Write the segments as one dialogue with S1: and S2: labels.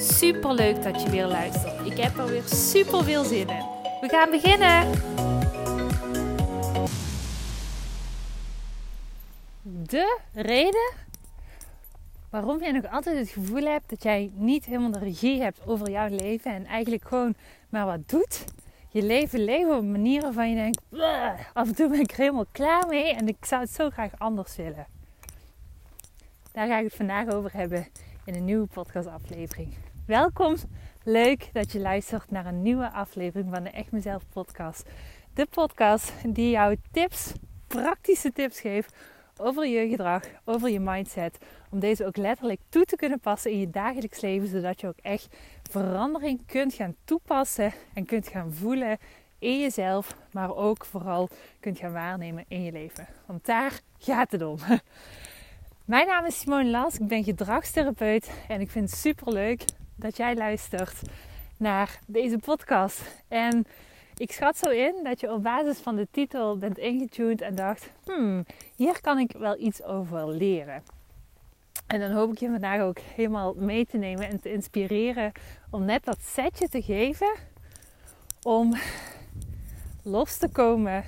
S1: Super leuk dat je weer luistert. Ik heb er weer super veel zin in. We gaan beginnen. De reden waarom jij nog altijd het gevoel hebt dat jij niet helemaal de regie hebt over jouw leven en eigenlijk gewoon maar wat doet. Je leven leven op manieren waarvan je denkt, af en toe ben ik er helemaal klaar mee en ik zou het zo graag anders willen. Daar ga ik het vandaag over hebben in een nieuwe podcastaflevering. Welkom, leuk dat je luistert naar een nieuwe aflevering van de Echt Mezelf podcast. De podcast die jou tips, praktische tips geeft over je gedrag, over je mindset. Om deze ook letterlijk toe te kunnen passen in je dagelijks leven, zodat je ook echt verandering kunt gaan toepassen en kunt gaan voelen in jezelf, maar ook vooral kunt gaan waarnemen in je leven. Want daar gaat het om. Mijn naam is Simone Las, ik ben gedragstherapeut en ik vind het super leuk dat jij luistert naar deze podcast. En ik schat zo in dat je op basis van de titel bent ingetuned en dacht: hmm, hier kan ik wel iets over leren. En dan hoop ik je vandaag ook helemaal mee te nemen en te inspireren om net dat setje te geven om los te komen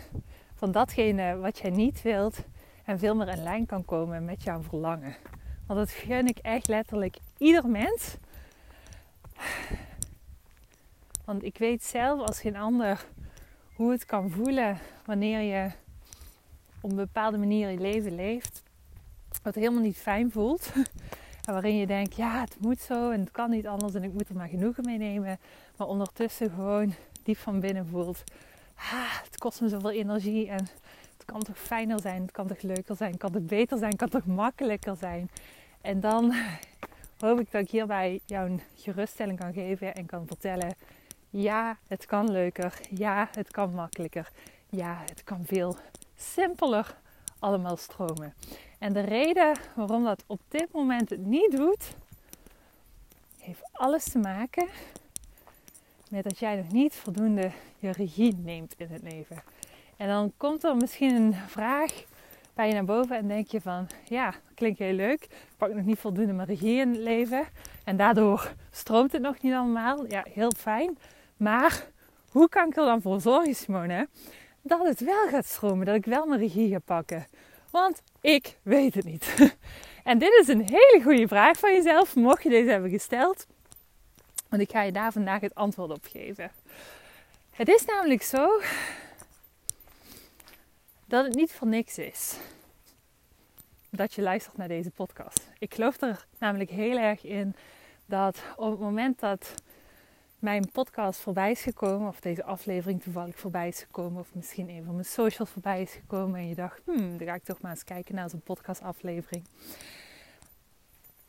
S1: van datgene wat jij niet wilt en veel meer in lijn kan komen met jouw verlangen. Want dat gun ik echt letterlijk ieder mens. Want ik weet zelf als geen ander hoe het kan voelen wanneer je op een bepaalde manier je leven leeft. Wat helemaal niet fijn voelt. En waarin je denkt, ja, het moet zo en het kan niet anders en ik moet er maar genoegen mee nemen. Maar ondertussen gewoon diep van binnen voelt, ah, het kost me zoveel energie en het kan toch fijner zijn, het kan toch leuker zijn, kan toch beter zijn, kan toch makkelijker zijn. En dan hoop ik dat ik hierbij jou een geruststelling kan geven en kan vertellen: ja, het kan leuker. Ja, het kan makkelijker. Ja, het kan veel simpeler allemaal stromen. En de reden waarom dat op dit moment het niet doet, heeft alles te maken met dat jij nog niet voldoende je regie neemt in het leven. En dan komt er misschien een vraag bij je naar boven en denk je van, ja, klinkt heel leuk. Ik pak nog niet voldoende mijn regie in het leven. En daardoor stroomt het nog niet allemaal. Ja, heel fijn. Maar hoe kan ik er dan voor zorgen, Simone, dat het wel gaat stromen, dat ik wel mijn regie ga pakken? Want ik weet het niet. En dit is een hele goede vraag van jezelf, mocht je deze hebben gesteld. Want ik ga je daar vandaag het antwoord op geven. Het is namelijk zo dat het niet voor niks is dat je luistert naar deze podcast. Ik geloof er namelijk heel erg in dat op het moment dat mijn podcast voorbij is gekomen, of deze aflevering toevallig voorbij is gekomen, of misschien een van mijn socials voorbij is gekomen en je dacht, hmm, dan ga ik toch maar eens kijken naar zo'n podcastaflevering.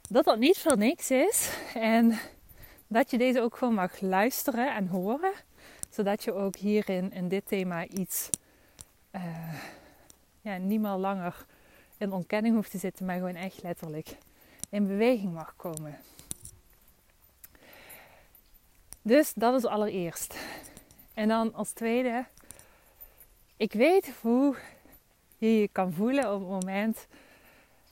S1: Dat dat niet voor niks is en dat je deze ook gewoon mag luisteren en horen, zodat je ook hierin in dit thema iets uh, ja, niet meer langer in ontkenning hoeft te zitten, maar gewoon echt letterlijk in beweging mag komen. Dus dat is allereerst. En dan als tweede, ik weet hoe je je kan voelen op het moment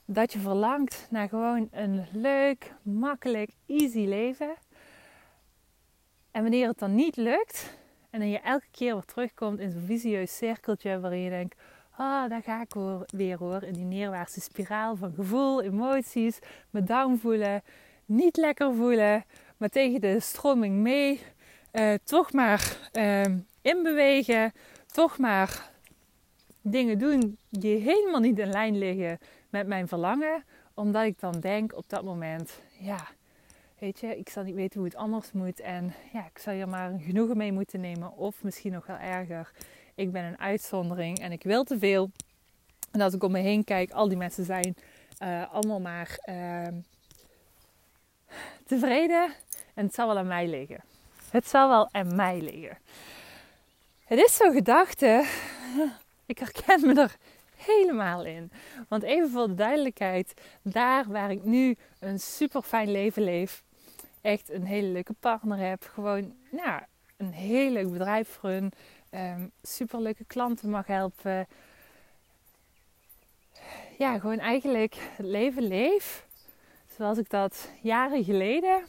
S1: dat je verlangt naar gewoon een leuk, makkelijk, easy leven. En wanneer het dan niet lukt en dan je elke keer weer terugkomt in zo'n visieus cirkeltje waarin je denkt, ah, daar ga ik weer hoor, in die neerwaartse spiraal van gevoel, emoties, me down voelen, niet lekker voelen, maar tegen de stroming mee. Uh, toch maar uh, inbewegen. Toch maar dingen doen die helemaal niet in lijn liggen met mijn verlangen. Omdat ik dan denk op dat moment, ja, weet je, ik zal niet weten hoe het anders moet. En ja, ik zal hier maar een genoegen mee moeten nemen. Of misschien nog wel erger, ik ben een uitzondering en ik wil te veel. En als ik om me heen kijk, al die mensen zijn uh, allemaal maar ehm, tevreden En het zal wel aan mij liggen. Het zal wel aan mij liggen. Het is zo'n gedachte. Ik herken me er helemaal in. Want even voor de duidelijkheid, daar waar ik nu een super fijn leven leef, echt een hele leuke partner heb, gewoon nou, een heel leuk bedrijf run, um, ehm, super leuke klanten mag helpen. Ja, gewoon eigenlijk het leven leef zoals ik dat jaren geleden,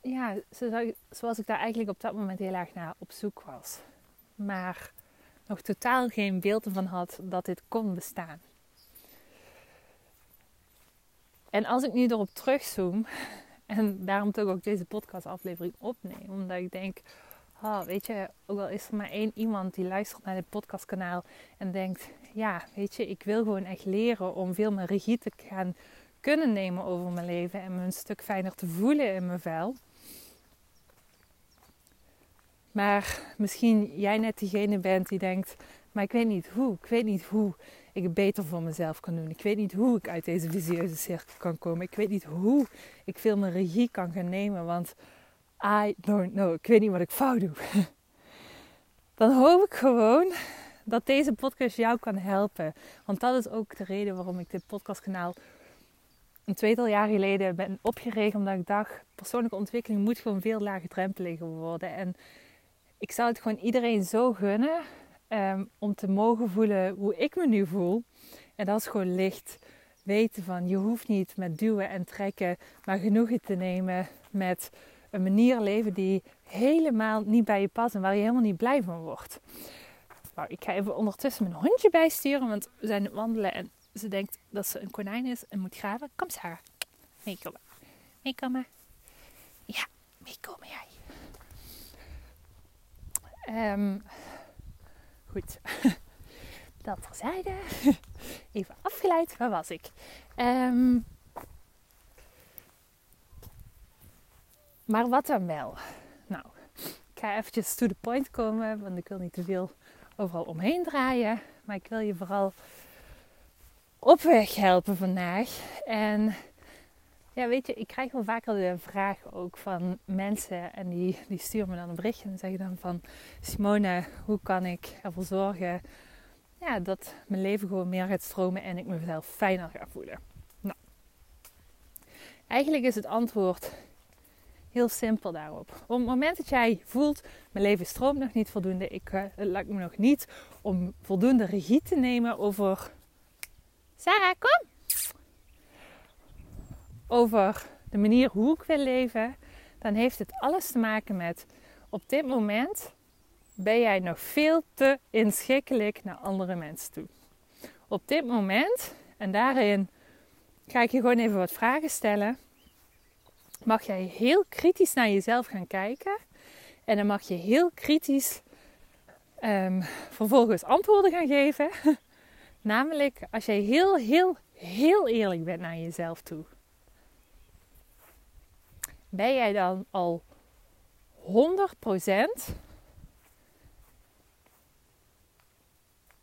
S1: ja, zoals ik daar eigenlijk op dat moment heel erg naar op zoek was. Maar nog totaal geen beeld van had dat dit kon bestaan. En als ik nu erop terugzoom, en daarom toch ook deze podcastaflevering opneem, omdat ik denk, oh, weet je, ook al is er maar één iemand die luistert naar dit podcastkanaal en denkt, ja, weet je, ik wil gewoon echt leren om veel meer regie te gaan kunnen nemen over mijn leven en me een stuk fijner te voelen in mijn vel. Maar misschien jij net diegene bent die denkt, maar ik weet niet hoe, ik weet niet hoe ik het beter voor mezelf kan doen. Ik weet niet hoe ik uit deze visieuze cirkel kan komen. Ik weet niet hoe ik veel meer regie kan gaan nemen, want I don't know. Ik weet niet wat ik fout doe. Dan hoop ik gewoon dat deze podcast jou kan helpen. Want dat is ook de reden waarom ik dit podcastkanaal een tweetal jaar geleden ben opgericht. Omdat ik dacht, persoonlijke ontwikkeling moet gewoon veel laagdrempeliger worden. En ik zou het gewoon iedereen zo gunnen um, om te mogen voelen hoe ik me nu voel. En dat is gewoon licht. Weten van, je hoeft niet met duwen en trekken, maar genoegen te nemen met een manier leven die helemaal niet bij je past en waar je helemaal niet blij van wordt. Nou, ik ga even ondertussen mijn hondje bijsturen, want we zijn het wandelen en ze denkt dat ze een konijn is en moet graven. Kom Sarah, meekomen. Meekomen. Ja, meekomen jij. Um, goed. Dat terzijde. Even afgeleid. Waar was ik? Um, Maar wat dan wel? Nou, ik ga eventjes to the point komen, want ik wil niet te veel overal omheen draaien. Maar ik wil je vooral op weg helpen vandaag. En ja, weet je, ik krijg wel vaker de vraag ook van mensen. En die, die sturen me dan een berichtje en zeggen dan van... Simone, hoe kan ik ervoor zorgen ja, dat mijn leven gewoon meer gaat stromen en ik mezelf fijner ga voelen? Nou, eigenlijk is het antwoord Heel simpel daarop. Op het moment dat jij voelt, mijn leven stroomt nog niet voldoende, ik, uh, het lijkt me nog niet om voldoende regie te nemen over. Sarah, kom! Over de manier hoe ik wil leven, dan heeft het alles te maken met op dit moment ben jij nog veel te inschikkelijk naar andere mensen toe. Op dit moment, en daarin ga ik je gewoon even wat vragen stellen mag jij heel kritisch naar jezelf gaan kijken. En dan mag je heel kritisch um, vervolgens antwoorden gaan geven. Namelijk als jij heel, heel, heel eerlijk bent naar jezelf toe. Ben jij dan al 100%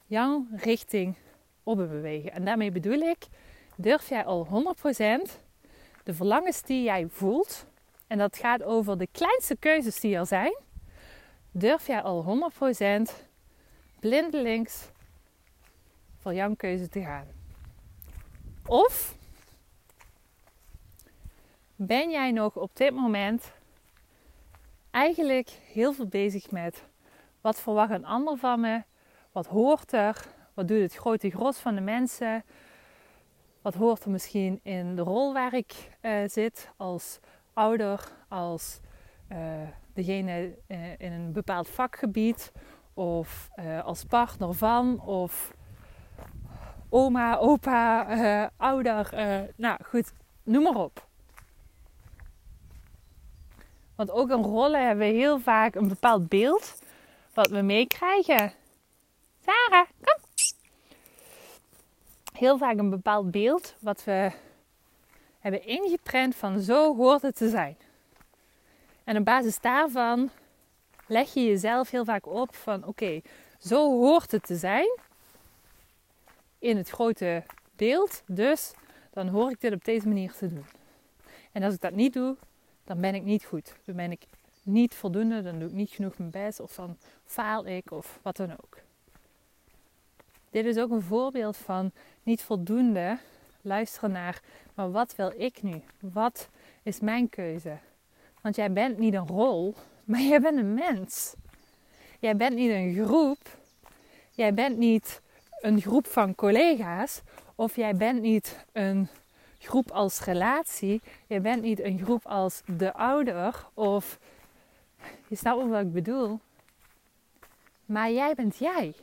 S1: jouw richting op bewegen? En daarmee bedoel ik, durf jij al 100% de verlangens die jij voelt, en dat gaat over de kleinste keuzes die er zijn, durf jij al 100% blindelings voor jouw keuze te gaan. Of ben jij nog op dit moment eigenlijk heel veel bezig met wat verwacht een ander van me? Wat hoort er? Wat doet het grote gros van de mensen? Wat hoort er misschien in de rol waar ik uh, zit als ouder, als uh, degene uh, in een bepaald vakgebied of als partner van of oma, opa, ouder. nou goed, noem maar op. Want ook in rollen hebben we heel vaak een bepaald beeld wat we meekrijgen. Sarah, kom heel vaak een bepaald beeld wat we hebben ingeprent van zo hoort het te zijn. En op basis daarvan leg je jezelf heel vaak op van oké, zo hoort het te zijn in het grote beeld. Dus dan hoor ik dit op deze manier te doen. En als ik dat niet doe, dan ben ik niet goed. Dan ben ik niet voldoende, dan doe ik niet genoeg mijn best of dan faal ik of wat dan ook. Dit is ook een voorbeeld van niet voldoende luisteren naar, maar wat wil ik nu? Wat is mijn keuze? Want jij bent niet een rol, maar jij bent een mens. Jij bent niet een groep. Jij bent niet een groep van collega's. Of jij bent niet een groep als relatie. Je bent niet een groep als de ouder. Of je snapt wat ik bedoel. Maar jij bent jij.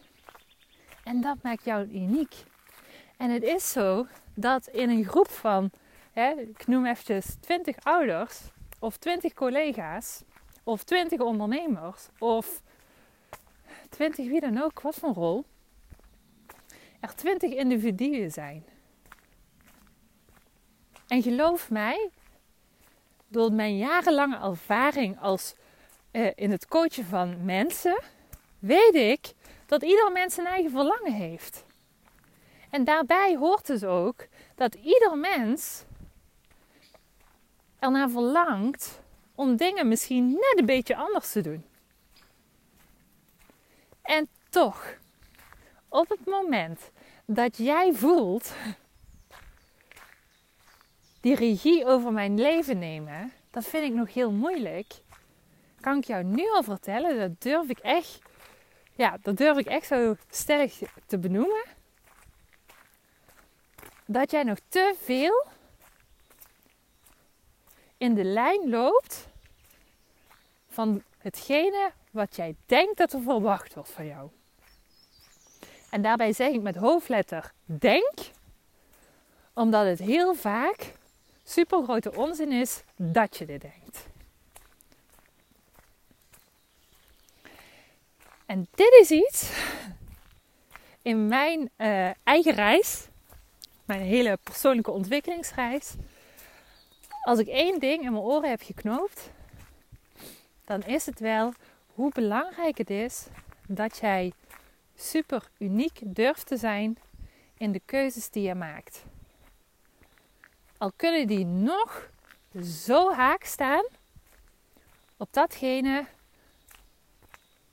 S1: En dat maakt jou uniek. En het is zo dat in een groep van, hè, ik noem eventjes 20 ouders, of 20 collega's, of 20 ondernemers, of 20 wie dan ook, wat voor rol, er 20 individuen zijn. En geloof mij, door mijn jarenlange ervaring als eh, in het coachen van mensen, weet ik dat ieder mens een eigen verlangen heeft. En daarbij hoort dus ook dat ieder mens ernaar verlangt om dingen misschien net een beetje anders te doen. En toch, op het moment dat jij voelt die regie over mijn leven nemen, dat vind ik nog heel moeilijk. Kan ik jou nu al vertellen, dat durf ik echt, ja, dat durf ik echt zo stellig te benoemen. Dat jij nog te veel in de lijn loopt van hetgene wat jij denkt dat er verwacht wordt van jou. En daarbij zeg ik met hoofdletter denk, omdat het heel vaak super grote onzin is dat je dit denkt. En dit is iets in mijn uh, eigen reis, mijn hele persoonlijke ontwikkelingsreis. Als ik één ding in mijn oren heb geknoopt, dan is het wel hoe belangrijk het is dat jij super uniek durft te zijn in de keuzes die je maakt. Al kunnen die nog zo haak staan op datgene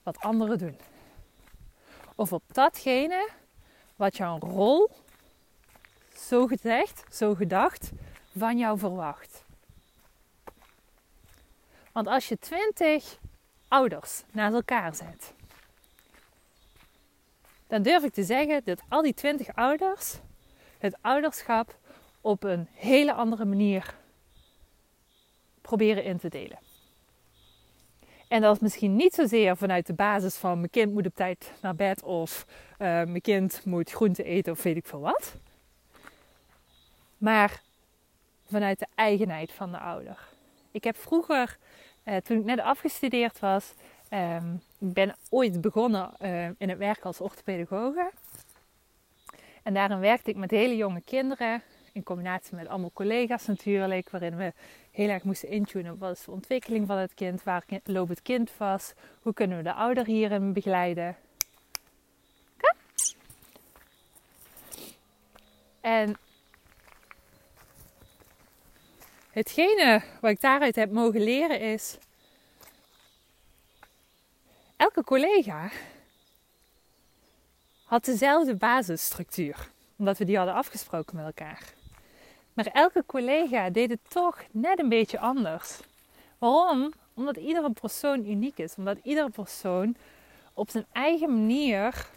S1: wat anderen doen. Of op datgene wat jouw rol, zo gezegd, zo gedacht, van jou verwacht. Want als je twintig ouders naast elkaar zet, dan durf ik te zeggen dat al die twintig ouders het ouderschap op een hele andere manier proberen in te delen. En dat is misschien niet zozeer vanuit de basis van mijn kind moet op tijd naar bed of uh, mijn kind moet groente eten of weet ik veel wat. Maar vanuit de eigenheid van de ouder. Ik heb vroeger, uh, toen ik net afgestudeerd was, ik ben ooit begonnen uh, in het werk als orthopedagoge. En daarin werkte ik met hele jonge kinderen in combinatie met allemaal collega's natuurlijk, waarin we heel erg moesten intunen wat is de ontwikkeling van het kind, waar loopt het kind vast, hoe kunnen we de ouder hierin begeleiden. En hetgene wat ik daaruit heb mogen leren is, elke collega had dezelfde basisstructuur, omdat we die hadden afgesproken met elkaar. Maar elke collega deed het toch net een beetje anders. Waarom? Omdat iedere persoon uniek is. Omdat iedere persoon op zijn eigen manier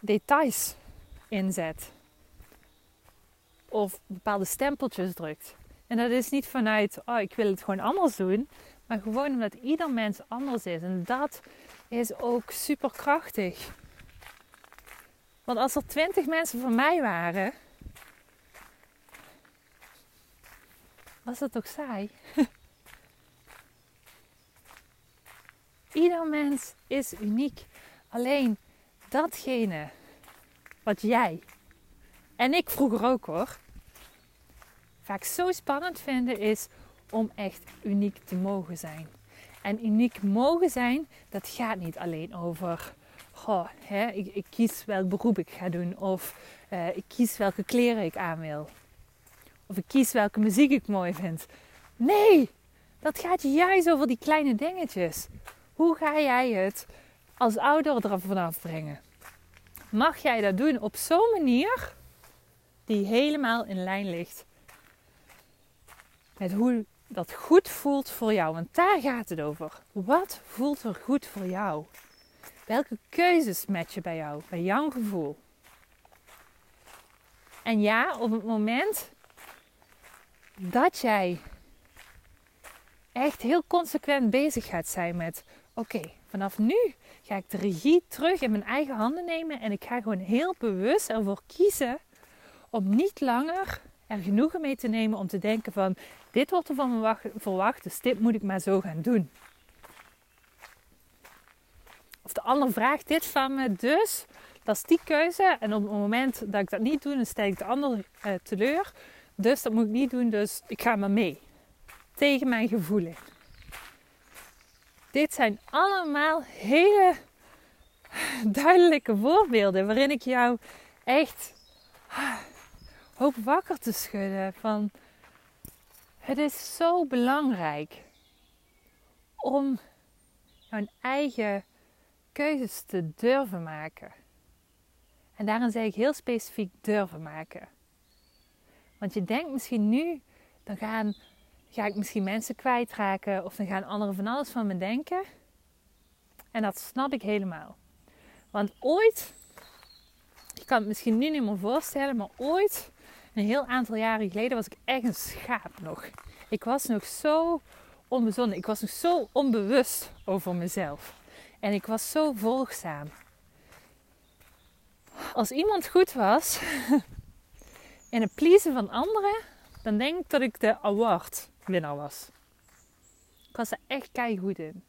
S1: details inzet. Of bepaalde stempeltjes drukt. En dat is niet vanuit, oh ik wil het gewoon anders doen. Maar gewoon omdat ieder mens anders is. En dat is ook super krachtig. Want als er twintig mensen van mij waren, was dat toch saai? Ieder mens is uniek. Alleen datgene wat jij en ik vroeger ook hoor, vaak zo spannend vinden is om echt uniek te mogen zijn. En uniek mogen zijn, dat gaat niet alleen over, goh, hè, ik, ik kies welk beroep ik ga doen of uh, ik kies welke kleren ik aan wil. Of ik kies welke muziek ik mooi vind. Nee, dat gaat juist over die kleine dingetjes. Hoe ga jij het als ouder er vanaf brengen? Mag jij dat doen op zo'n manier die helemaal in lijn ligt met hoe dat goed voelt voor jou? Want daar gaat het over. Wat voelt er goed voor jou? Welke keuzes matchen bij jou, bij jouw gevoel? En ja, op het moment dat jij echt heel consequent bezig gaat zijn met: oké, vanaf nu ga ik de regie terug in mijn eigen handen nemen en ik ga gewoon heel bewust ervoor kiezen om niet langer er genoegen mee te nemen om te denken van dit wordt er van me verwacht, dus dit moet ik maar zo gaan doen. Of de ander vraagt dit van me, dus dat is die keuze. En op het moment dat ik dat niet doe, dan stel ik de ander uh, teleur. Dus dat moet ik niet doen, dus ik ga maar mee. Tegen mijn gevoel Dit zijn allemaal hele duidelijke voorbeelden waarin ik jou echt hoop wakker te schudden van het is zo belangrijk om jouw eigen keuzes te durven maken. En daarin zeg ik heel specifiek durven maken. Want je denkt misschien nu, dan gaan, ga ik misschien mensen kwijtraken of dan gaan anderen van alles van me denken. En dat snap ik helemaal. Want ooit, je kan het misschien nu niet meer voorstellen, maar ooit, een heel aantal jaren geleden, was ik echt een schaap nog. Ik was nog zo onbezonnen, ik was nog zo onbewust over mezelf. En ik was zo volgzaam. Als iemand goed was in het pleasen van anderen, dan denk ik dat ik de award winnaar was. Ik was er echt goed in.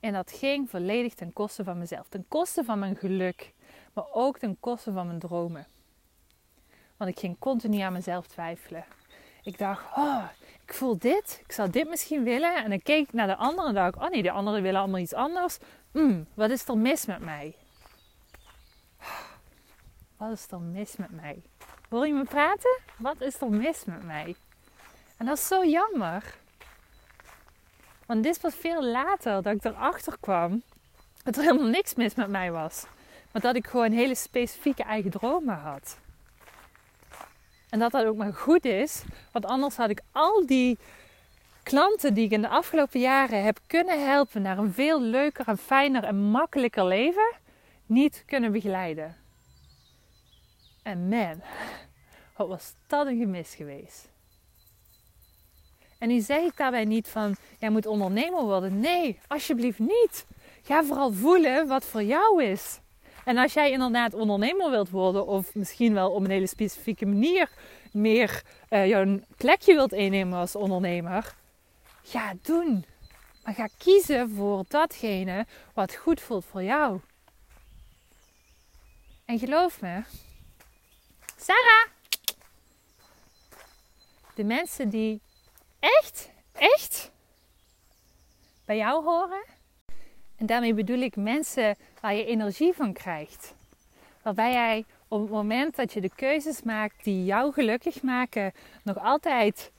S1: En dat ging volledig ten koste van mezelf. Ten koste van mijn geluk. Maar ook ten koste van mijn dromen. Want ik ging continu aan mezelf twijfelen. Ik dacht, oh, ik voel dit. Ik zou dit misschien willen. En dan keek ik naar de anderen en dacht oh nee, de anderen willen allemaal iets anders. Hmm, wat is er mis met mij? Wat is er mis met mij? Hoor je me praten? Wat is er mis met mij? En dat is zo jammer. Want dit was veel later dat ik erachter kwam dat er helemaal niks mis met mij was. Maar dat ik gewoon hele specifieke eigen dromen had. En dat dat ook maar goed is, want anders had ik al die klanten die ik in de afgelopen jaren heb kunnen helpen naar een veel leuker en fijner en makkelijker leven, niet kunnen begeleiden. En man, wat was dat een gemis geweest. En nu zeg ik daarbij niet van, jij moet ondernemer worden. Nee, alsjeblieft niet. Ga vooral voelen wat voor jou is. En als jij inderdaad ondernemer wilt worden, of misschien wel op een hele specifieke manier meer uh, jouw plekje wilt innemen als ondernemer, ga doen. Maar ga kiezen voor datgene wat goed voelt voor jou. En geloof me, Sarah, de mensen die echt, echt bij jou horen, en daarmee bedoel ik mensen waar je energie van krijgt. Waarbij jij op het moment dat je de keuzes maakt die jou gelukkig maken, nog altijd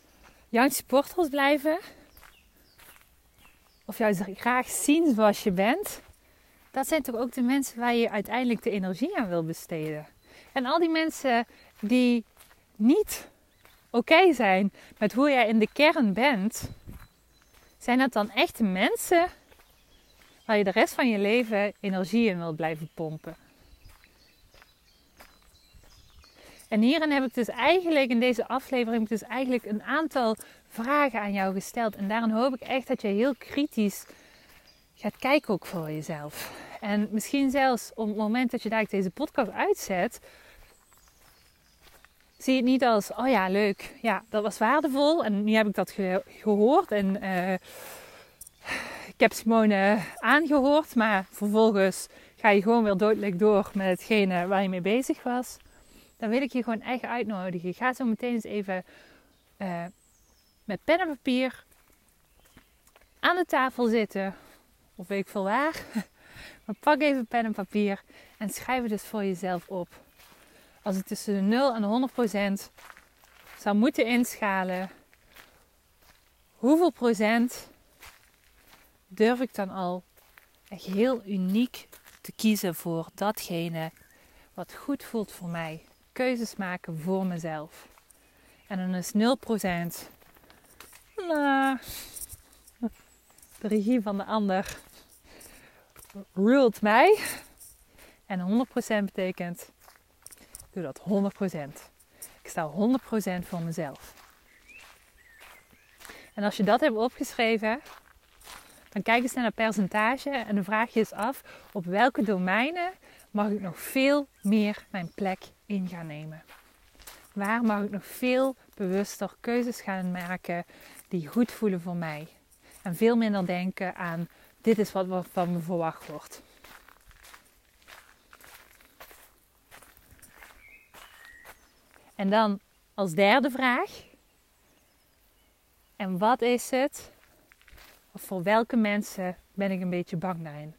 S1: jouw supporters blijven. Of jou graag zien zoals je bent. Dat zijn toch ook de mensen waar je uiteindelijk de energie aan wil besteden. En al die mensen die niet oké zijn met hoe jij in de kern bent, zijn dat dan echte mensen waar je de rest van je leven energie in wilt blijven pompen. En hierin heb ik dus eigenlijk in deze aflevering dus eigenlijk een aantal vragen aan jou gesteld. En daarin hoop ik echt dat je heel kritisch gaat kijken ook voor jezelf. En misschien zelfs op het moment dat je daar deze podcast uitzet, zie het niet als, oh ja, leuk, ja, dat was waardevol en nu heb ik dat gehoord en uh, ik heb Simone aangehoord, maar vervolgens ga je gewoon weer doodelijk door met hetgene waar je mee bezig was. Dan wil ik je gewoon echt uitnodigen. Ga zo meteen eens even uh, met pen en papier aan de tafel zitten. Of weet ik veel waar. Maar pak even pen en papier en schrijf het dus voor jezelf op. Als het tussen de 0 en de 100 procent zou moeten inschalen, hoeveel procent durf ik dan al echt heel uniek te kiezen voor datgene wat goed voelt voor mij. Keuzes maken voor mezelf. En dan is 0% nou, de regie van de ander rult mij. En 100% betekent, ik doe dat 100%. Ik sta 100% voor mezelf. En als je dat hebt opgeschreven, dan kijk eens naar het percentage en dan vraag je eens af op welke domeinen mag ik nog veel meer mijn plek in gaan nemen. Waar mag ik nog veel bewuster keuzes gaan maken die goed voelen voor mij. En veel minder denken aan dit is wat van me verwacht wordt. En dan als derde vraag. En wat is het? Of voor welke mensen ben ik een beetje bang daarin?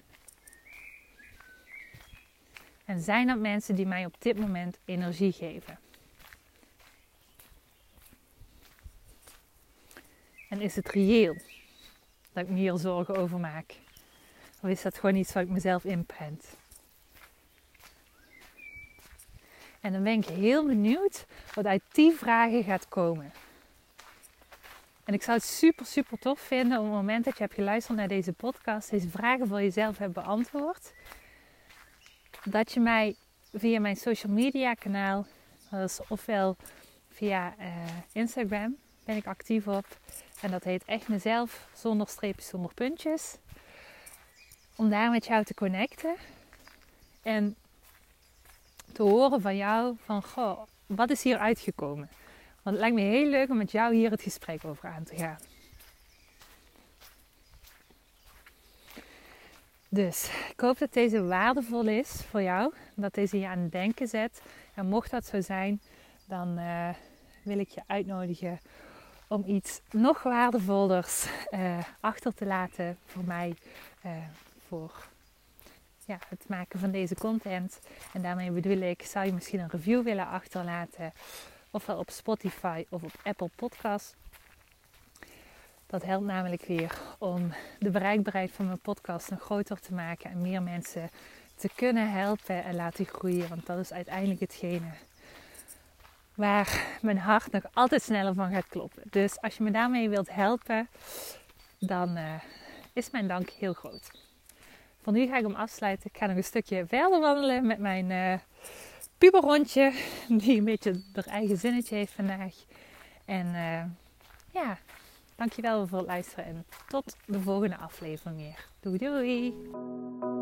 S1: En zijn dat mensen die mij op dit moment energie geven? En is het reëel dat ik me hier zorgen over maak? Of is dat gewoon iets wat ik mezelf inprent? En dan ben ik heel benieuwd wat uit die vragen gaat komen. En ik zou het super, super tof vinden op het moment dat je hebt geluisterd naar deze podcast, deze vragen voor jezelf hebt beantwoord. Dat je mij via mijn social media kanaal, is ofwel via uh, Instagram, ben ik actief op. En dat heet echt mezelf, zonder streepjes, zonder puntjes. Om daar met jou te connecten. En te horen van jou van, goh, wat is hier uitgekomen? Want het lijkt me heel leuk om met jou hier het gesprek over aan te gaan. Dus ik hoop dat deze waardevol is voor jou. Dat deze je aan het denken zet. En mocht dat zo zijn, dan uh, wil ik je uitnodigen om iets nog waardevollers uh, achter te laten voor mij. Uh, voor het maken van deze content. En daarmee bedoel ik, zou je misschien een review willen achterlaten. Ofwel op Spotify of op Apple Podcasts. Dat helpt namelijk weer om de bereikbaarheid van mijn podcast nog groter te maken en meer mensen te kunnen helpen en laten groeien. Want dat is uiteindelijk hetgene waar mijn hart nog altijd sneller van gaat kloppen. Dus als je me daarmee wilt helpen, dan uh, is mijn dank heel groot. Voor nu ga ik hem afsluiten. Ik ga nog een stukje verder wandelen met mijn uh, puberrondje, die een beetje haar eigen zinnetje heeft vandaag. En uh, ja, dankjewel voor het luisteren en tot de volgende aflevering weer. Doei doei!